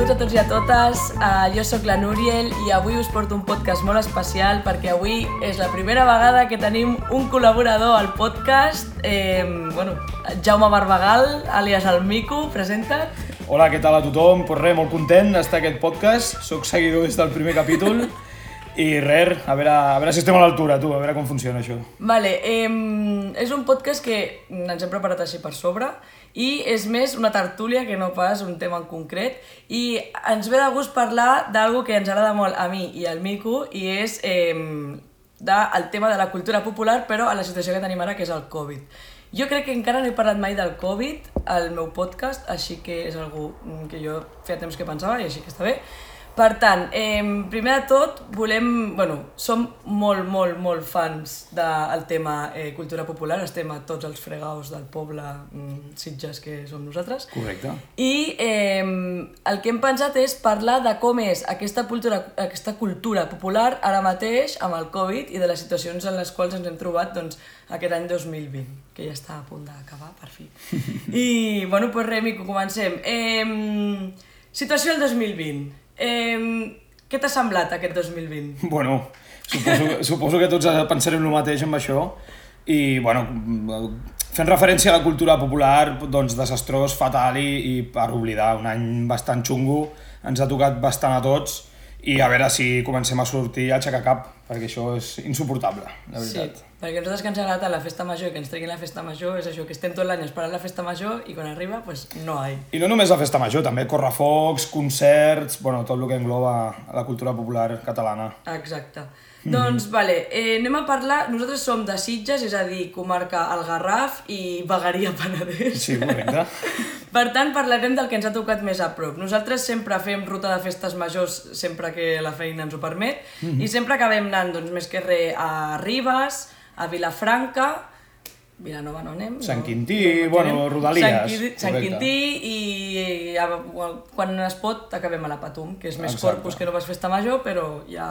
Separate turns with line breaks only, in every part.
benvinguts a tots i a totes. Uh, jo sóc la Núriel i avui us porto un podcast molt especial perquè avui és la primera vegada que tenim un col·laborador al podcast. Eh, bueno, Jaume Barbagal, alias el Mico, presenta't.
Hola, què tal a tothom? Pues res, molt content d'estar a aquest podcast. Soc seguidor des del primer capítol. I res, a veure, a veure si estem a l'altura, tu, a veure com funciona això.
Vale, eh, és un podcast que ens hem preparat així per sobre i és més una tertúlia que no pas un tema en concret i ens ve de gust parlar d'algo que ens agrada molt a mi i al Mico i és eh, del tema de la cultura popular però a la situació que tenim ara que és el Covid. Jo crec que encara no he parlat mai del Covid al meu podcast, així que és algo que jo feia temps que pensava i així que està bé. Per tant, eh, primer de tot, volem... Bueno, som molt, molt, molt fans del tema eh, cultura popular, estem a tots els fregaus del poble mm, Sitges que som nosaltres.
Correcte.
I eh, el que hem pensat és parlar de com és aquesta cultura, aquesta cultura popular ara mateix amb el Covid i de les situacions en les quals ens hem trobat doncs, aquest any 2020, que ja està a punt d'acabar, per fi. I, bueno, doncs res, Mico, comencem. Eh, situació del 2020. Eh, què t'ha semblat aquest 2020?
Bueno, suposo, suposo que tots pensarem el mateix amb això. I, bueno, fent referència a la cultura popular, doncs desastrós, fatal i, i per oblidar. Un any bastant xungo, ens ha tocat bastant a tots i a veure si comencem a sortir a aixecar cap, perquè això és insuportable, la veritat.
Sí, perquè nosaltres que ens agrada la festa major i que ens treguin la festa major és això, que estem tot l'any esperant la festa major i quan arriba, pues no hi.
I no només la festa major, també correfocs, concerts, bueno, tot el que engloba la cultura popular catalana.
Exacte. Doncs, vale, eh, anem a parlar... Nosaltres som de Sitges, és a dir, comarca El Garraf i Vegueria Penedès.
Sí, correcte.
per tant, parlarem del que ens ha tocat més a prop. Nosaltres sempre fem ruta de festes majors sempre que la feina ens ho permet mm -hmm. i sempre acabem anant, doncs, més que res, a Ribes, a Vilafranca, Vilanova no anem.
Sant Quintí, no, bueno, Rodalies.
Sant, Quintí, Sant Quintí i ja, quan es pot acabem a la Patum, que és més Exacte. corpus que no vas festa major, però ja...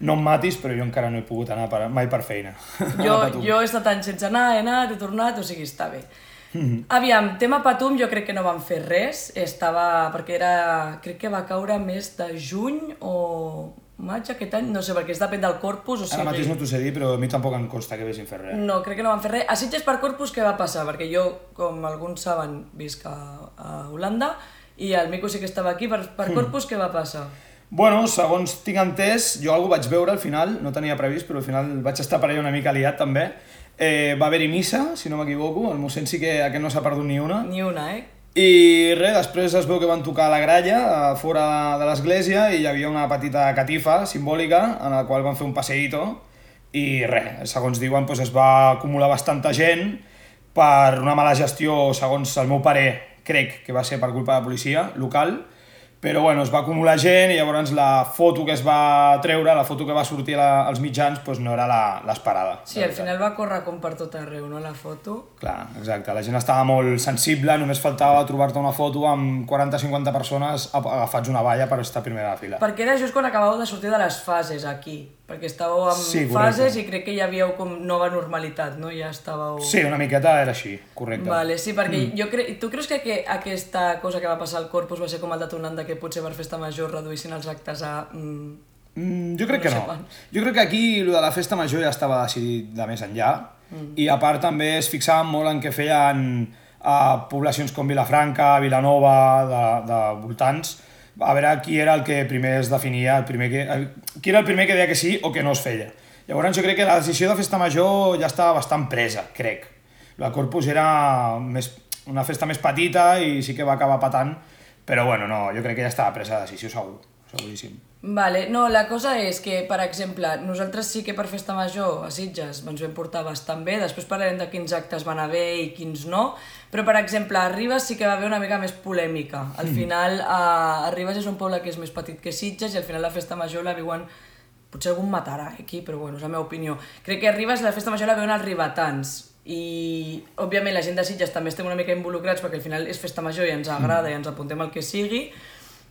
No em matis, però jo encara no he pogut anar per, mai per feina.
Jo, jo he estat anys sense anar, he anat, he tornat, o sigui, està bé. Mm -hmm. Aviam, tema Patum jo crec que no van fer res, estava... perquè era... crec que va caure més de juny o maig aquest any, no sé, perquè és depèn del corpus, o sigui...
Ara mateix no t'ho sé dir, però a mi tampoc em consta que vegin fer res.
No, crec que no van fer res. A Sitges per corpus què va passar? Perquè jo, com alguns saben, visc a, a Holanda, i el Mico sí que estava aquí, per, per hmm. corpus què va passar?
Bueno, segons tinc entès, jo algú vaig veure al final, no tenia previst, però al final vaig estar per allà una mica liat també. Eh, va haver-hi missa, si no m'equivoco, el mossèn sí que aquest no s'ha perdut ni una.
Ni una, eh?
I res, després es veu que van tocar la gralla a fora de l'església i hi havia una petita catifa simbòlica en la qual van fer un passeïto i res, segons diuen doncs es va acumular bastanta gent per una mala gestió, segons el meu pare, crec que va ser per culpa de la policia local, però bueno, es va acumular gent i llavors la foto que es va treure, la foto que va sortir la, als mitjans, doncs no era l'esperada.
Sí, al final va córrer com per tot arreu, no, la foto?
Clar, exacte. La gent estava molt sensible, només faltava trobar-te una foto amb 40-50 persones agafats una valla per estar a primera fila.
Perquè era just quan acabàveu de sortir de les fases aquí perquè estàveu en sí, fases i crec que hi havia com nova normalitat, no? Ja estàveu...
Sí, una miqueta era així, correcte.
Vale, sí, perquè mm. jo crec... Tu creus que, que aquesta cosa que va passar al Corpus va ser com el detonant de que potser per festa major reduïssin els actes a... Mm,
mm, jo crec no que no. Quan. Jo crec que aquí lo de la festa major ja estava decidit de més enllà mm. i a part també es fixaven molt en què feien a poblacions com Vilafranca, Vilanova, de, de voltants, a veure qui era el que primer es definia, el primer que, el, qui era el primer que deia que sí o que no es feia. Llavors jo crec que la decisió de festa major ja estava bastant presa, crec. La Corpus era més, una festa més petita i sí que va acabar patant, però bueno, no, jo crec que ja estava presa la decisió segur, seguríssim.
Vale, no, la cosa és que, per exemple, nosaltres sí que per Festa Major a Sitges ens vam portar bastant bé, després parlarem de quins actes van haver i quins no, però, per exemple, a Ribes sí que va haver una mica més polèmica. Al mm. final, a, a Ribes és un poble que és més petit que Sitges i al final la Festa Major la viuen potser algú em matarà aquí, però bueno, és la meva opinió. Crec que a Ribes la festa major la veuen els ribetans i òbviament la gent de Sitges també estem una mica involucrats perquè al final és festa major i ens agrada mm. i ens apuntem al que sigui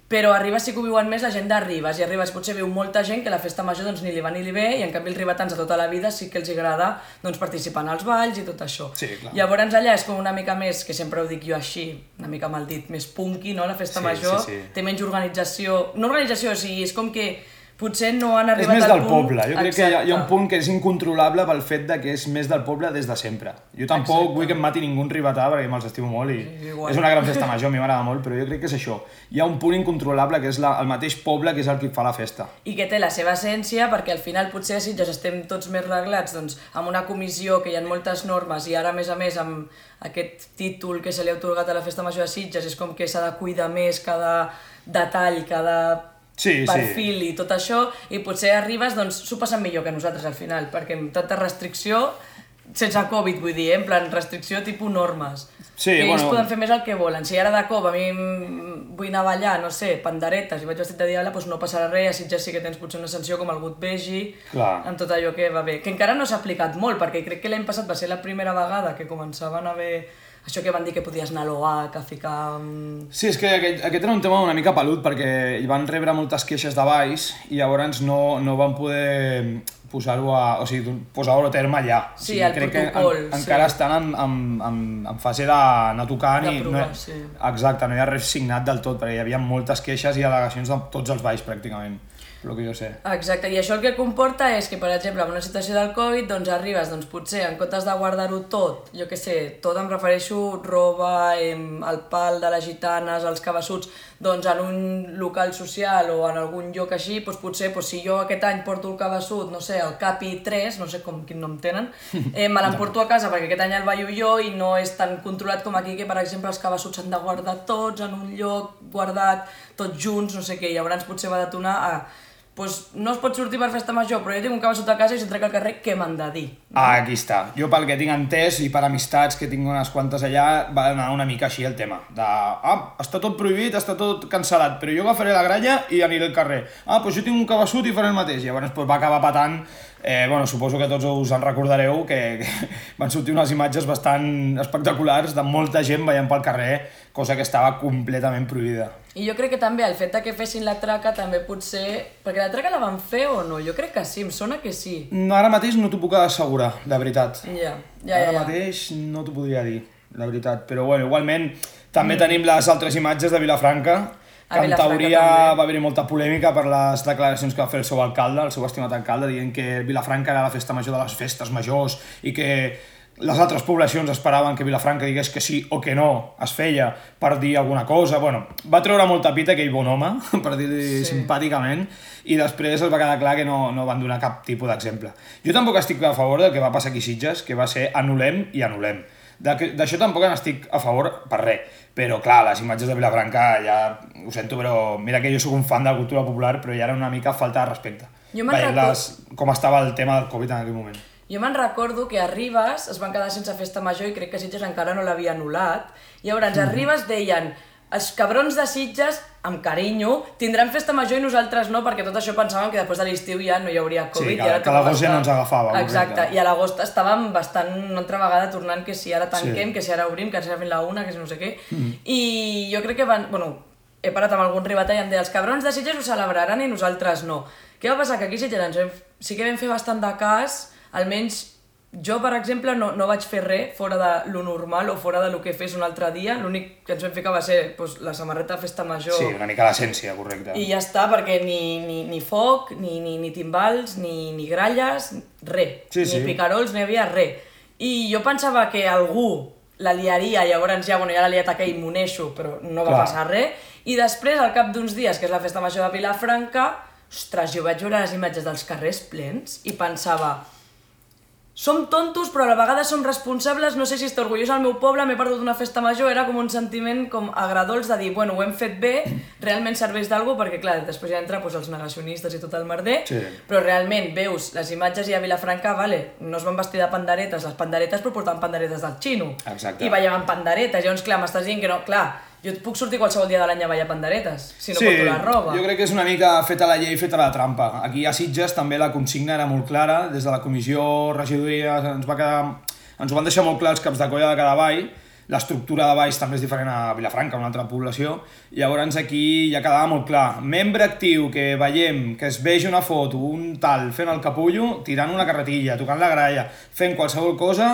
però a Ribes sí que ho viuen més la gent de Ribes, i a Ribes potser viu molta gent que la festa major doncs, ni li va ni li ve, i en canvi els ribetans de tota la vida sí que els agrada doncs, participar en els balls i tot això.
Sí, clar.
Llavors allà és com una mica més, que sempre ho dic jo així, una mica mal dit, més punky, no? La festa
Sí,
major
sí, sí.
té menys organització, no organització, o sigui, és com que potser no han
És
arribat
més
al
del
punt...
poble. Jo crec que hi ha, hi ha un
Exacte.
punt que és incontrolable pel fet de que és més del poble des de sempre. Jo tampoc
Exacte.
vull que em mati ningú un ribetà perquè me'ls estimo molt i
Sí, igual.
és una gran festa major, a mi m'agrada molt, però jo crec que és això. Hi ha un punt incontrolable que és la, el mateix poble que és el que fa la festa.
i que té la seva essència perquè al final potser a Sitges estem tots més reglats doncs, amb una comissió que hi ha moltes normes i ara a més a més amb aquest títol que se li ha otorgat a la Festa Major de Sitges és com que s'ha de cuidar més cada detall, cada
Sí, sí.
perfil i tot això i potser arribes, doncs s'ho passen millor que nosaltres al final perquè amb tanta restricció sense Covid vull dir, eh? en plan restricció tipus normes
Sí,
que ells
bueno.
poden fer més el que volen. Si ara de cop a mi vull anar a ballar, no sé, panderetes i vaig vestit de diable, doncs no passarà res, a Sitges sí que tens potser una sanció com el gut vegi,
Clar.
amb tot allò que va bé. Que encara no s'ha aplicat molt, perquè crec que l'any passat va ser la primera vegada que començaven a haver això que van dir que podies anar a l'OAC, a ficar... mm,
Sí, és que aquest, aquest era un tema una mica pelut perquè hi van rebre moltes queixes de baix i llavors no, no van poder posar-ho a, o sigui, posar-ho a terme allà. o
Sí,
sigui,
el
crec
protocol,
que en,
sí.
encara estan en, en, en, en fase d'anar tocant i no,
D'aprovar,
hi-
sí.
exacte, no hi ha res signat del tot perquè hi havia moltes queixes i al·legacions de tots els baix pràcticament, pel que jo sé.
Exacte, i això el que comporta és que, per exemple, en una situació del Covid, doncs arribes, doncs potser en comptes de guardar-ho tot, jo què sé, tot em refereixo roba, em, el pal de les gitanes, els cabassuts, doncs en un local social o en algun lloc així, doncs potser doncs, si jo aquest any porto el cabassut, no sé, el Capi 3, no sé com, quin nom tenen, eh, me l'emporto a casa perquè aquest any el ballo jo i no és tan controlat com aquí que, per exemple, els cabassuts s'han de guardar tots en un lloc guardat, tots junts, no sé què, i llavors potser va detonar a pues no es pot sortir per festa major, però jo tinc un cabassut a casa i si trec al carrer, què m'han de dir?
Ah, aquí està. Jo pel que tinc entès i per amistats que tinc unes quantes allà, va anar una mica així el tema. De, ah, està tot prohibit, està tot cancel·lat, però jo agafaré la gralla i aniré al carrer. Ah, doncs jo tinc un cabassut i faré el mateix. Llavors doncs, va acabar patant, eh, bueno, suposo que tots us en recordareu, que, que van sortir unes imatges bastant espectaculars de molta gent veient pel carrer, cosa que estava completament prohibida.
I jo crec que també el fet de que fessin la traca també potser... Perquè la traca la van fer o no? Jo crec que sí, em sona que sí.
No, Ara mateix no t'ho puc assegurar, de veritat.
Ja, ja,
Ara
ja.
mateix no t'ho podria dir, la veritat. Però bueno, igualment també tenim les altres imatges de Vilafranca, que en teoria
també.
va haver-hi molta polèmica per les declaracions que va fer el seu alcalde, el seu estimat alcalde, dient que Vilafranca era la festa major de les festes majors i que les altres poblacions esperaven que Vilafranca digués que sí o que no es feia per dir alguna cosa. Bueno, va treure molta pita aquell bon home, per dir-li
Sí.
simpàticament, i després es va quedar clar que no, no van donar cap tipus d'exemple. Jo tampoc estic a favor del que va passar aquí Sitges, que va ser anul·lem i anul·lem. D'això tampoc n'estic a favor per res, però clar, les imatges de Vilafranca ja ho sento, però mira que jo sóc un fan de la cultura popular, però ja era una mica falta de respecte.
Jo me'n
Veient
record-
les, com estava el tema del Covid en aquell moment.
Jo me'n recordo que a Ribes es van quedar sense festa major i crec que Sitges encara no l'havia anul·lat. I llavors a Ribes deien els cabrons de Sitges, amb carinyo, tindran festa major i nosaltres no, perquè tot això pensàvem que després de l'estiu ja no hi hauria Covid.
Sí,
i
que-
ara
que l'agost ja no ens agafava,
Exacte,
correcte.
i a l'agost estàvem bastant una altra vegada tornant que si ara tanquem,
Sí.
que si ara obrim, que si ara la una, que si no sé què.
Mhm.
I jo crec que van... Bueno, he parat amb algun ribetà i em deia els cabrons de Sitges ho celebraran i nosaltres no. Què va passar? Que aquí a Sitges ens vam, sí que vam fer bastant de cas, almenys jo, per exemple, no, no vaig fer res fora de lo normal o fora de lo que fes un altre dia. L'únic que ens vam fer que va ser pues, la samarreta de festa major
Sí, una mica l'essència, correcte.
i ja està, perquè ni, ni, ni foc, ni, ni, ni timbals, ni, ni gralles, res.
Sí,
ni
sí.
picarols, no hi havia res. I jo pensava que algú la liaria, llavors ja, bueno, ja la liat aquell moneixo, però no va
Clar.
passar res. I després, al cap d'uns dies, que és la festa major de Vilafranca, ostres, jo vaig veure les imatges dels carrers plens i pensava som tontos, però a la vegada som responsables, no sé si estic orgullós del meu poble, m'he perdut una festa major, era com un sentiment com agradols de dir, bueno, ho hem fet bé, realment serveix d'algú, perquè clar, després ja entra doncs, els negacionistes i tot el merder,
Sí.
però realment veus les imatges i a Vilafranca, vale, no es van vestir de panderetes, les panderetes però portaven panderetes del xino,
Exacte.
i ballaven panderetes, llavors clar, m'estàs dient que no, clar, jo et puc sortir qualsevol dia de l'any a ballar panderetes, si no porto la roba.
jo crec que és una mica feta la llei, feta la trampa. Aquí a Sitges també la consigna era molt clara, des de la comissió regidoria ens va quedar, ens ho van deixar molt clar els caps de colla de cada ball, l'estructura de baix també és diferent a Vilafranca, una altra població, i llavors aquí ja quedava molt clar. Membre actiu que veiem, que es vegi una foto, un tal, fent el capullo, tirant una carretilla, tocant la gralla, fent qualsevol cosa,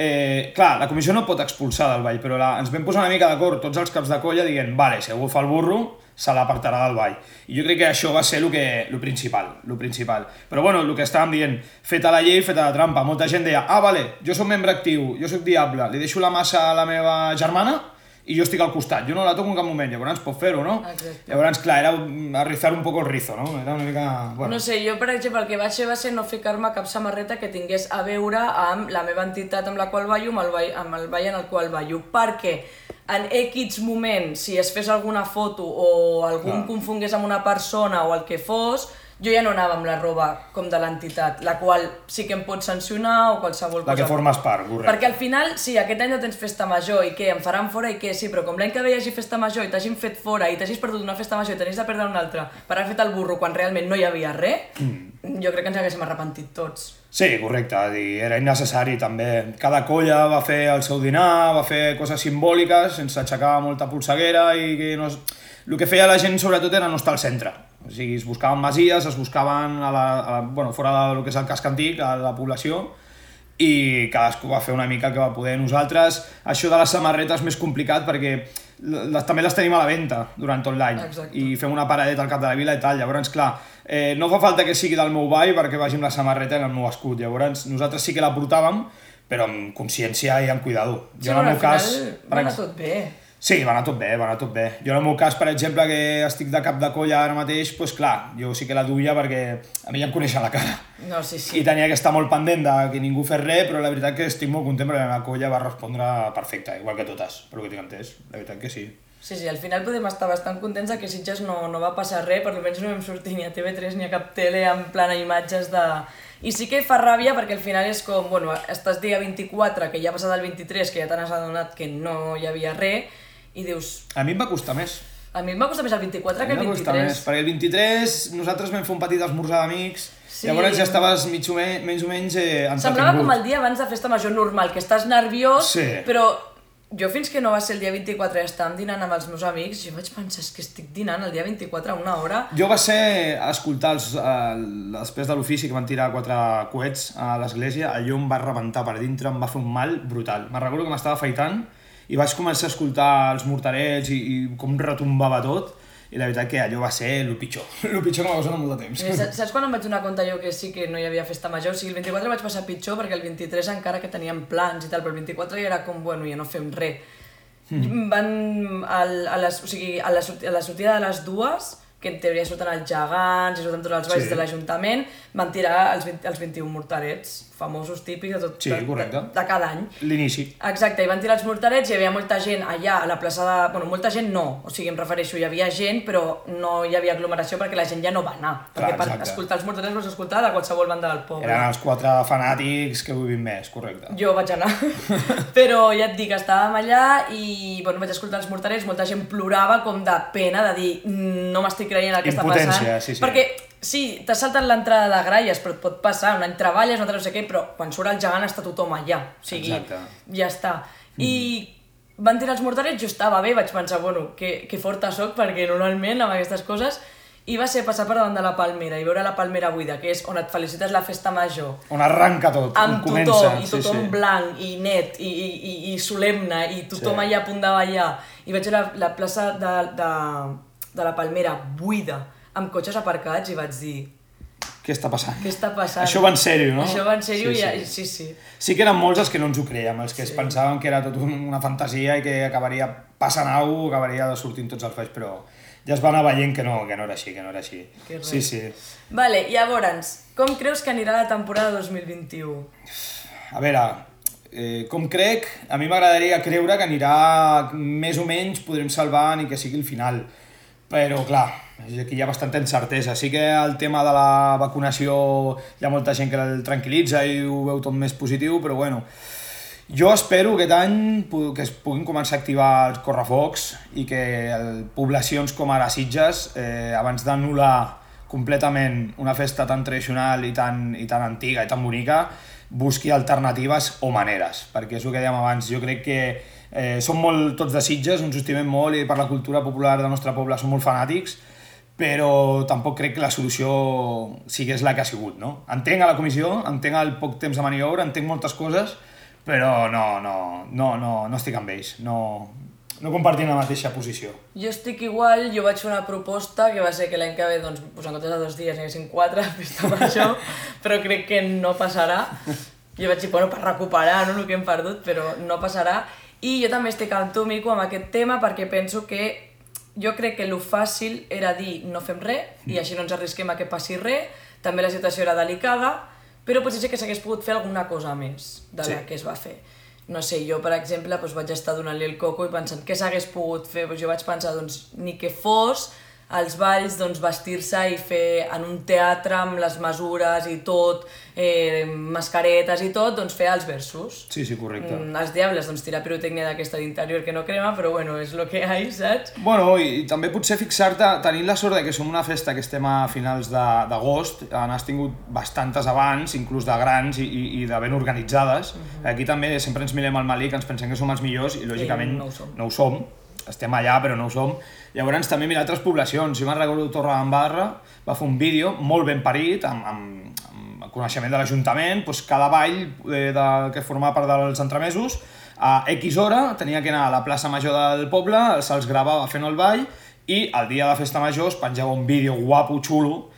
Eh, clar, la comissió no pot expulsar del ball, però la, ens vam posar una mica d'acord tots els caps de colla dient, vale, si algú fa el burro, se l'apartarà del ball. I jo crec que això va ser el que, lo principal, lo principal. Però bueno, el que estàvem dient, feta la llei, feta la trampa. Molta gent deia, ah, vale, jo sóc membre actiu, jo sóc diable, li deixo la massa a la meva germana, i jo estic al costat, jo no la toco en cap moment, llavors pot fer-ho, no?
Exacte.
Llavors, clar, era arrizar un poco el rizo, no? Era una mica... Bueno.
No sé, jo per exemple el que vaig fer va ser no ficar-me cap samarreta que tingués a veure amb la meva entitat amb la qual ballo, amb el ball, amb el ball en el qual ballo, perquè en X moment, si es fes alguna foto o algú em
Clar.
confongués amb una persona o el que fos, jo ja no anava amb la roba com de l'entitat, la qual sí que em pot sancionar o qualsevol
La
cosa.
que formes part, correcte.
Perquè al final, sí, aquest any no tens festa major i què, em faran fora i què, sí, però com l'any que ve hi hagi festa major i t'hagin fet fora i t'hagis perdut una festa major i t'hagis de perdre una altra per haver fet el burro quan realment no hi havia res, mm. jo crec que ens haguéssim arrepentit tots.
Sí, correcte, dir, era innecessari també. Cada colla va fer el seu dinar, va fer coses simbòliques, sense aixecar molta polseguera i que no... El que feia la gent sobretot era no estar al centre. O sigui, es buscaven masies, es buscaven a la, a la, bueno, fora del que és el casc antic, a la població, i cadascú va fer una mica el que va poder. Nosaltres, això de les samarretes és més complicat perquè les, també les tenim a la venda durant tot l'any i fem una paradeta al cap de la vila i tal, llavors clar, eh, no fa falta que sigui del meu ball perquè vagi amb la samarreta en el meu escut, llavors nosaltres sí que la portàvem però amb consciència i amb cuidado.
Sí,
Jo en
però
el
al
meu cas...
final
per
va anar tot bé.
Sí, va anar tot bé, va anar tot bé. Jo en el meu cas, per exemple, que estic de cap de colla ara mateix, doncs clar, jo sí que la duia perquè a mi ja em coneixen la cara.
No, sí, sí.
I tenia que estar molt pendent de que ningú fes res, però la veritat que estic molt content perquè la meva colla va respondre perfecte, igual que totes, per lo que tinc entès. La veritat que sí.
Sí, sí, al final podem estar bastant contents que Sitges no, no va passar res, per almenys no vam sortir ni a TV3 ni a cap tele en plan a imatges de... I sí que fa ràbia perquè al final és com, bueno, estàs dia 24, que ja ha passat el 23, que ja t'has adonat que no hi havia res, i dius,
A mi em va costar més.
a mi em va costar més el 24
A
que el
em va costar
23.
més, perquè el 23 nosaltres vam fer un petit esmorzar d'amics,
Sí.
llavors ja estaves mig o menys, menys o menys eh,
Semblava
entretingut.
com el dia abans de festa major normal, que estàs nerviós,
Sí.
però jo fins que no va ser el dia 24 i estàvem dinant amb els meus amics, jo vaig pensar, és que estic dinant el dia 24 a una hora,
Jo va ser escoltar els, eh, després de l'ofici que van tirar quatre coets a l'església, allò em va rebentar per dintre, em va fer un mal brutal. Me'n recordo que m'estava afaitant i vaig començar a escoltar els morterets i, i com retombava tot, i la veritat que allò va ser el pitjor, el pitjor que m'ha passat en molt de temps.
Eh, Saps quan em vaig donar compte jo que sí que no hi havia festa major? O sigui, el 24 vaig passar pitjor perquè el 23 encara que teníem plans i tal, però el 24 ja era com, bueno, ja no fem res. Mm. Van al, a, les, o sigui, a, la, a la sortida de les dues, que en teoria surten els gegants i surten tots els balls
Sí.
de l'Ajuntament, van tirar els, 20, els 21 morterets, famosos típics de, tot,
Sí,
de,
correcte.
de, de cada any.
L'inici.
Exacte, i van tirar els morterets, hi havia molta gent allà a la plaça de... Bueno, molta gent no, o sigui, em refereixo, hi havia gent, però no hi havia aglomeració perquè la gent ja no va anar.
Clar,
perquè per escoltar els morterets vols escoltar de qualsevol banda del poble.
Eren els quatre fanàtics que vulguin més, correcte.
Jo vaig anar, però ja et dic, estàvem allà i bueno, vaig escoltar els morterets, molta gent plorava com de pena, de dir "Mm, no m'estic creient el que està passant.
Sí, sí.
Perquè sí, t'has saltat l'entrada de gralles, però et pot passar, un any treballes, un altre no sé què, però quan surt el gegant està tothom allà, o sigui,
Exacte.
ja està. I van tirar els morterets, jo estava bé, vaig pensar, bueno, que, que forta sóc, perquè normalment amb aquestes coses i va ser passar per davant de la palmera i veure la palmera buida, que és on et felicites la festa major,
On arranca tot,
amb
on
tothom,
comença.
i tothom
sí, sí.
blanc, i net, i, i, i, i solemne, i tothom
Sí.
allà a punt de ballar. I vaig veure la, la plaça de, de, de la Palmera buida, amb cotxes aparcats, i vaig dir,
Què està passant?
què està passant?
Això va en sèrio, no?
Això va en sèrio,
Sí,
i
sí.
sí, sí.
Sí que eren molts els que no ens ho creiem, els que es pensaven que era tot un- una fantasia i que acabaria passant alguna cosa, acabaria sortint tots els falls, però ja es va anar veient que no, que no era així, que no era així. Sí, sí.
Vale, llavors, com creus que anirà la temporada 2021?
A veure, eh, com crec, a mi m'agradaria creure que anirà més o menys, podrem salvar ni que sigui el final. Però, clar, aquí hi ha bastanta incertesa. Sí que el tema de la vacunació hi ha molta gent que el tranquil·litza i ho veu tot més positiu, però bueno, jo espero aquest any que es puguin començar a activar els correfocs i que el, poblacions com ara Sitges, eh, abans d'anul·lar completament una festa tan tradicional i tan, i tan antiga i tan bonica, busqui alternatives o maneres, perquè és el que dèiem abans, jo crec que Eh, som molt tots de Sitges, ens estimem molt i per la cultura popular del nostre poble som molt fanàtics, però tampoc crec que la solució sigués la que ha sigut, no? Entenc a la comissió, entenc el poc temps de maniobra, entenc moltes coses, però no, no, no, no, no estic amb ells, no, no compartim la mateixa posició.
Jo estic igual, jo vaig fer una proposta que va ser que l'any que ve, doncs, pues, en comptes de dos dies n'hi haguessin quatre, festa major, però crec que no passarà. Jo vaig dir, bueno, per recuperar no, el que hem perdut, però no passarà. I jo també estic amb tu, Mico, amb aquest tema, perquè penso que jo crec que el fàcil era dir no fem res, i així no ens arrisquem a que passi res, també la situació era delicada, però potser sí que s'hagués pogut fer alguna cosa més de la sí. que es va fer. No sé, jo per exemple doncs vaig estar donant-li el coco i pensant què s'hagués pogut fer, doncs jo vaig pensar doncs ni que fos als balls doncs, vestir-se i fer en un teatre amb les mesures i tot, eh, mascaretes i tot, doncs fer els versos.
Sí, sí, correcte. Mm,
els diables, doncs tirar pirotècnia d'aquesta d'interior que no crema, però bueno, és el que hi ha, saps?
Bueno, i, i també potser fixar-te, tenint la sort de que som una festa que estem a finals d'agost, n'has tingut bastantes abans, inclús de grans i, i, i de ben organitzades. Uh mhm. -huh. Aquí també sempre ens mirem al Malic, ens pensem que som els millors i lògicament
I no ho som.
No ho som estem allà però no ho som. Llavors també mira altres poblacions. Jo me'n recordo d'Embarra, va fer un vídeo molt ben parit, amb, amb, amb coneixement de l'Ajuntament, doncs cada ball eh, de, que formava part dels entremesos, a X hora tenia que anar a la plaça major del poble, se'ls gravava fent el ball, i el dia de festa major es penjava un vídeo guapo, xulo,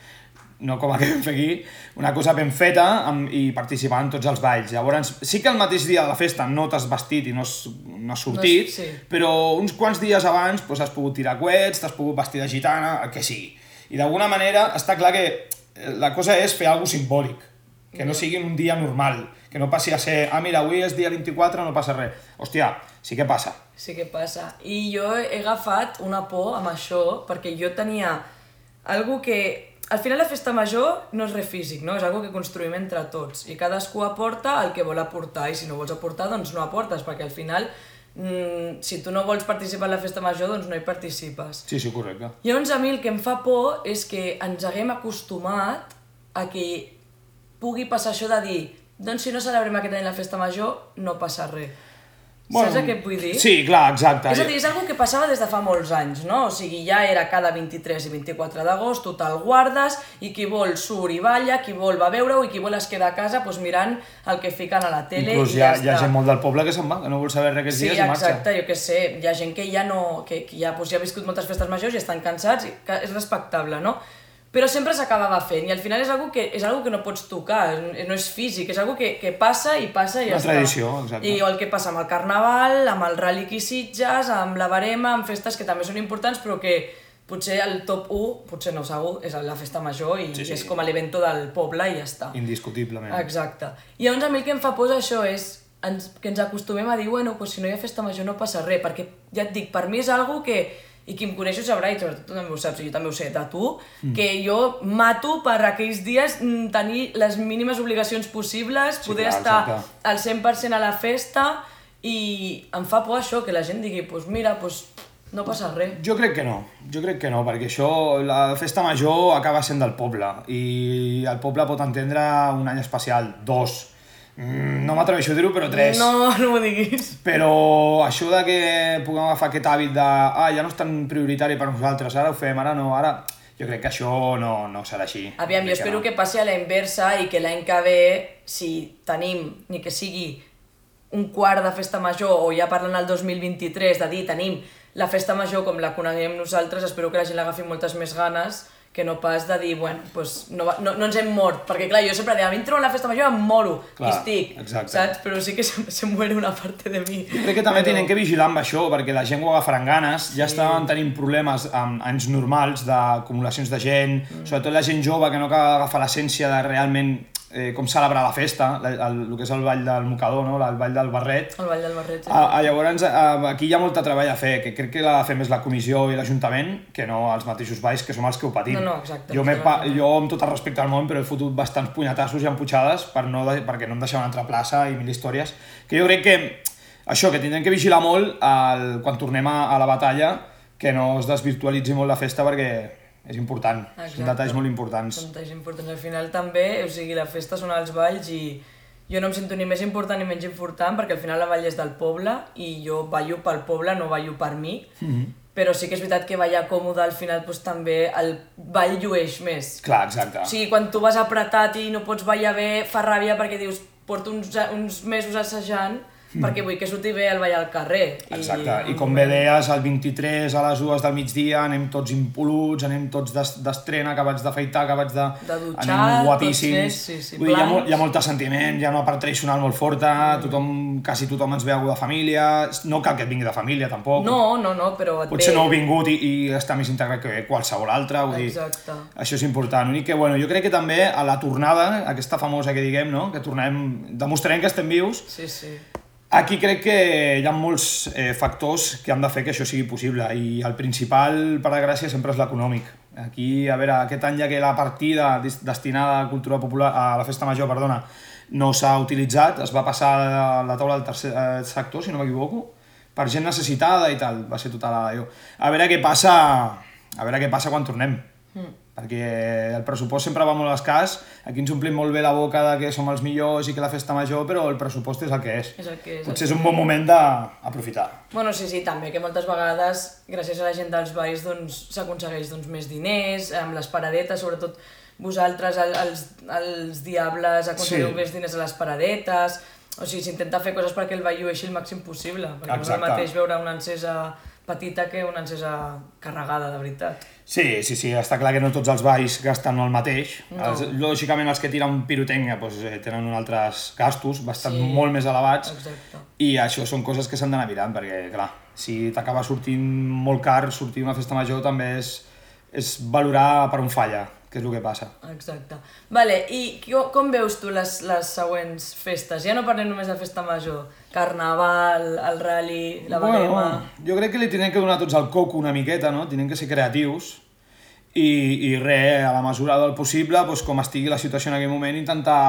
no com fer aquí, una cosa ben feta amb, i participant en tots els balls. Llavors, sí que el mateix dia de la festa no t'has vestit i no has, no has sortit, no, sí. però uns quants dies abans doncs, has pogut tirar coets, t'has pogut vestir de gitana, el que sigui. I d'alguna manera està clar que eh, la cosa és fer alguna simbòlic, que no sigui un dia normal, que no passi a ser, ah mira, avui és dia 24, no passa res. Hòstia, sí que passa.
Sí que passa. I jo he agafat una por amb això, perquè jo tenia algo que al final la festa major no és res físic, no? és algo que construïm entre tots i cadascú aporta el que vol aportar i si no vols aportar doncs no aportes perquè al final mm, si tu no vols participar en la festa major doncs no hi participes.
Sí, sí, correcte.
Llavors a mi el que em fa por és que ens haguem acostumat a que pugui passar això de dir doncs si no celebrem aquest any la festa major no passa res Bueno, Saps què et vull dir?
Sí, clar, exacte.
És a dir, és una que passava des de fa molts anys, no? O sigui, ja era cada 23 i 24 d'agost, tu te'l guardes, i qui vol surt i balla, qui vol va veure-ho, i qui vol es queda a casa pues, mirant el que fiquen a la tele
Inclús
i ja,
hi ha gent molt del poble que se'n va, que no vol saber res aquests
sí,
dies i marxa.
Sí, exacte, jo què sé, hi ha gent que ja no... que, que ja, pues, ja ha viscut moltes festes majors i estan cansats, i que és respectable, no? Però sempre s'acabava fent i al final és algo que, és algo que no pots tocar, no és físic, és algo que, que passa i passa i ja
Una tradició, exacte.
I el que passa amb el Carnaval, amb el Rally Sitges, amb la Barema, amb festes que també són importants però que potser el top 1, potser no segur, és la festa major i, sí, sí. és com l'evento del poble i ja està.
Indiscutiblement.
Exacte. I llavors a mi el que em fa por això és ens, que ens acostumem a dir, bueno, pues si no hi ha festa major no passa res, perquè ja et dic, per mi és algo que i qui em coneix ho sabrà, i sobretot tu també ho saps, i jo també ho sé de tu, mm. que jo mato per aquells dies tenir les mínimes obligacions possibles, sí, poder clar, estar exacte. al 100% a la festa, i em fa por això, que la gent digui, doncs pues mira, pues, no passa res.
Jo crec que no, jo crec que no, perquè això, la festa major acaba sent del poble, i el poble pot entendre un any especial, dos, no m'atreveixo a dir-ho, però tres.
No, no m'ho diguis.
Però això de que puguem agafar aquest hàbit de ah, ja no és tan prioritari per nosaltres, ara ho fem, ara no, ara... Jo crec que això no, no serà així.
Aviam, jo espero que, no. que passi a la inversa i que l'any que ve, si tenim, ni que sigui un quart de festa major, o ja parlant el 2023, de dir tenim la festa major com la coneguem nosaltres, espero que la gent l'agafi moltes més ganes que no pas de dir, bueno, pues no, no, no ens hem mort, perquè clar, jo sempre deia, a mi em a la festa major em moro, clar, i estic, exacte. saps? Però sí que se, se muere una part de mi.
Jo crec que també però... tenen que vigilar amb això, perquè la gent ho agafarà ganes, sí. ja estaven tenint problemes amb anys normals d'acumulacions de gent, mm. sobretot la gent jove que no acaba d'agafar l'essència de realment eh, com celebrar la festa, el, el, el que és el ball del mocador, no? el ball del barret.
El ball del barret, sí.
A, a, llavors, a, aquí hi ha molta treball a fer, que crec que l'ha de fer més la comissió i l'Ajuntament que no els mateixos balls, que som els que ho patim.
No, no, exacte.
Jo, pa, jo amb tot el respecte al món, però he fotut bastants punyatassos i emputxades per no de, perquè no em deixaven entrar a plaça i mil històries, que jo crec que això, que tindrem que vigilar molt el, quan tornem a, a la batalla, que no es desvirtualitzi molt la festa perquè és important, Exacte. són detalls molt importants.
Són detalls importants. Al final també, o sigui, la festa són els balls i jo no em sento ni més important ni menys important perquè al final la ball és del poble i jo ballo pel poble, no ballo per mi. Mm -hmm. Però sí que és veritat que ballar còmode al final doncs, també el ball llueix més.
Clar, exacte.
O sigui, quan tu vas apretat i no pots ballar bé, fa ràbia perquè dius porto uns, uns mesos assajant. Perquè vull que surti bé el ballar al carrer.
Exacte, i, i com bé deies, el 23 a les dues del migdia anem tots impoluts, anem tots d'estrena, acabats d'afaitar, acabats de...
De dutxar, anem guapíssims.
sí, sí, vull dir, hi, ha molt, hi ha molt de sentiment, hi ha una part tradicional molt forta, mm. tothom, quasi tothom ens ve algú de família, no cal que et vingui de família tampoc.
No, no, no, però et
Potser
ve...
no heu vingut i, i està més integrat que qualsevol altre, vull
Exacte.
dir, això és important. L'únic que, bueno, jo crec que també a la tornada, aquesta famosa que diguem, no?, que tornem, demostrarem que estem vius,
Sí, sí.
Aquí crec que hi ha molts eh, factors que han de fer que això sigui possible i el principal, per a gràcia, sempre és l'econòmic. Aquí, a veure, aquest any ja que la partida destinada a cultura popular, a la festa major, perdona, no s'ha utilitzat, es va passar a la taula del tercer eh, sector, si no m'equivoco, per gent necessitada i tal, va ser tota la... A veure què passa, a veure què passa quan tornem. Mm perquè el pressupost sempre va molt escàs, aquí ens omplim molt bé la boca de que som els millors i que la festa major, però el pressupost és el que és.
És el que és.
Potser és un bon moment d'aprofitar.
Bueno, sí, sí, també, que moltes vegades, gràcies a la gent dels balls, doncs, s'aconsegueix doncs, més diners, amb les paradetes, sobretot vosaltres, el, els, els diables, aconseguiu sí. més diners a les paradetes, o sigui, s'intenta fer coses perquè el ball el màxim possible, perquè Exacte. no és el mateix veure una encesa petita que una encesa carregada, de veritat.
Sí, sí, sí, està clar que no tots els balls gasten el mateix. No. Els, lògicament els que tiren pirotècnia doncs, eh, tenen uns altres gastos bastant sí. molt més elevats
Exacte.
i això són coses que s'han d'anar mirant perquè, clar, si t'acaba sortint molt car sortir una festa major també és, és valorar per on falla que és el que passa.
Exacte. Vale, i com veus tu les, les següents festes? Ja no parlem només de festa major. Carnaval, el rally, la bueno, barema...
Jo crec que li tenen que donar tots el coco una miqueta, no? Tenen que ser creatius i, i res, a la mesura del possible, doncs, com estigui la situació en aquell moment, intentar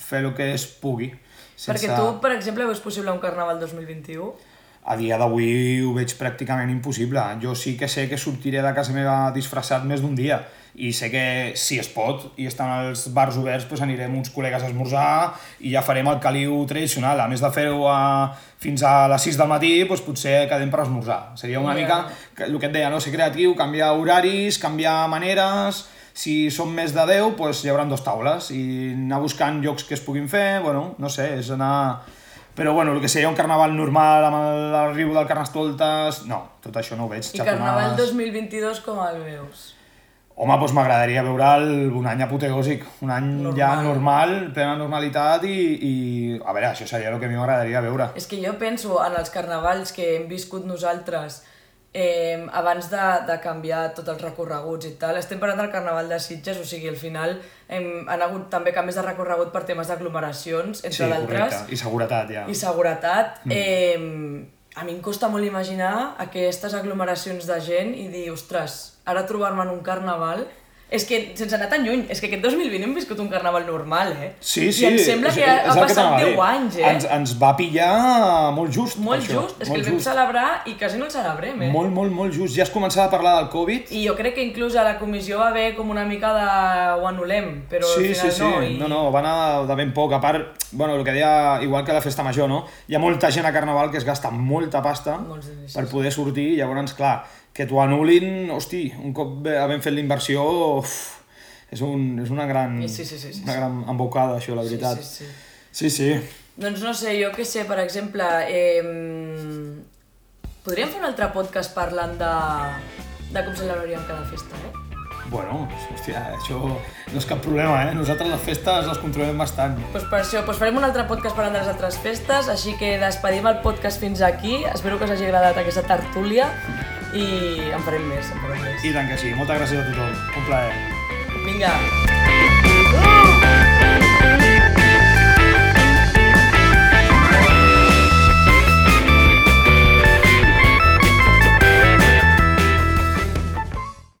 fer el que es pugui.
Sense... Perquè tu, per exemple, veus possible un Carnaval 2021?
a dia d'avui ho veig pràcticament impossible. Jo sí que sé que sortiré de casa meva disfressat més d'un dia i sé que si es pot i estan els bars oberts doncs anirem uns col·legues a esmorzar i ja farem el caliu tradicional. A més de fer-ho fins a les 6 del matí, doncs potser quedem per esmorzar. Seria una yeah. mica el que et deia, no? ser creatiu, canviar horaris, canviar maneres, si som més de 10, doncs hi haurà dos taules i anar buscant llocs que es puguin fer, bueno, no sé, és anar però bueno, el que seria un carnaval normal amb l'arribo del Carnestoltes, no, tot això no ho veig.
I carnaval 2022 com el veus?
Home, doncs m'agradaria veure'l un any apoteòsic, un any normal. ja normal, plena normalitat i, i... A veure, això seria el que a mi m'agradaria veure.
És que jo penso en els carnavals que hem viscut nosaltres eh, abans de, de canviar tots els recorreguts i tal, estem parlant del Carnaval de Sitges, o sigui, al final hem, han hagut també canvis de recorregut per temes d'aglomeracions, entre sí, d'altres.
I seguretat, ja.
I seguretat. Mm. Eh, a mi em costa molt imaginar aquestes aglomeracions de gent i dir, ostres, ara trobar-me en un carnaval és que, sense anar tan lluny, és que aquest 2020 hem viscut un carnaval normal, eh?
Sí, sí.
I em sembla és, que ha, ha passat 10 anys, eh?
Ens, ens va pillar molt just,
Molt
això.
just, és molt que el vam celebrar i quasi no el celebrem, eh?
Molt, molt, molt just. Ja es començava a parlar del Covid.
I jo crec que inclús a la comissió va haver com una mica de ho anul·lem, però
sí,
al final
sí, sí.
no.
I... No, no, va anar de ben poc. A part, bueno, el que deia, igual que la festa major, no? Hi ha molta gent a Carnaval que es gasta molta pasta per poder sortir, llavors, clar, que t'ho anul·lin, hosti, un cop havent fet l'inversió, és, un, és una gran,
sí, sí, sí, sí,
una gran embocada, això, la veritat.
Sí, sí,
sí. sí, sí.
Doncs no sé, jo què sé, per exemple, eh, podríem fer un altre podcast parlant de, de com celebraríem cada festa, eh?
Bueno, hòstia, això no és cap problema, eh? Nosaltres les festes les controlem bastant.
Doncs pues per això, pues farem un altre podcast parlant de les altres festes, així que despedim el podcast fins aquí. Espero que us hagi agradat aquesta tertúlia i en farem més, en farem més.
I tant que sí. Moltes gràcies a tothom. Un plaer.
Vinga.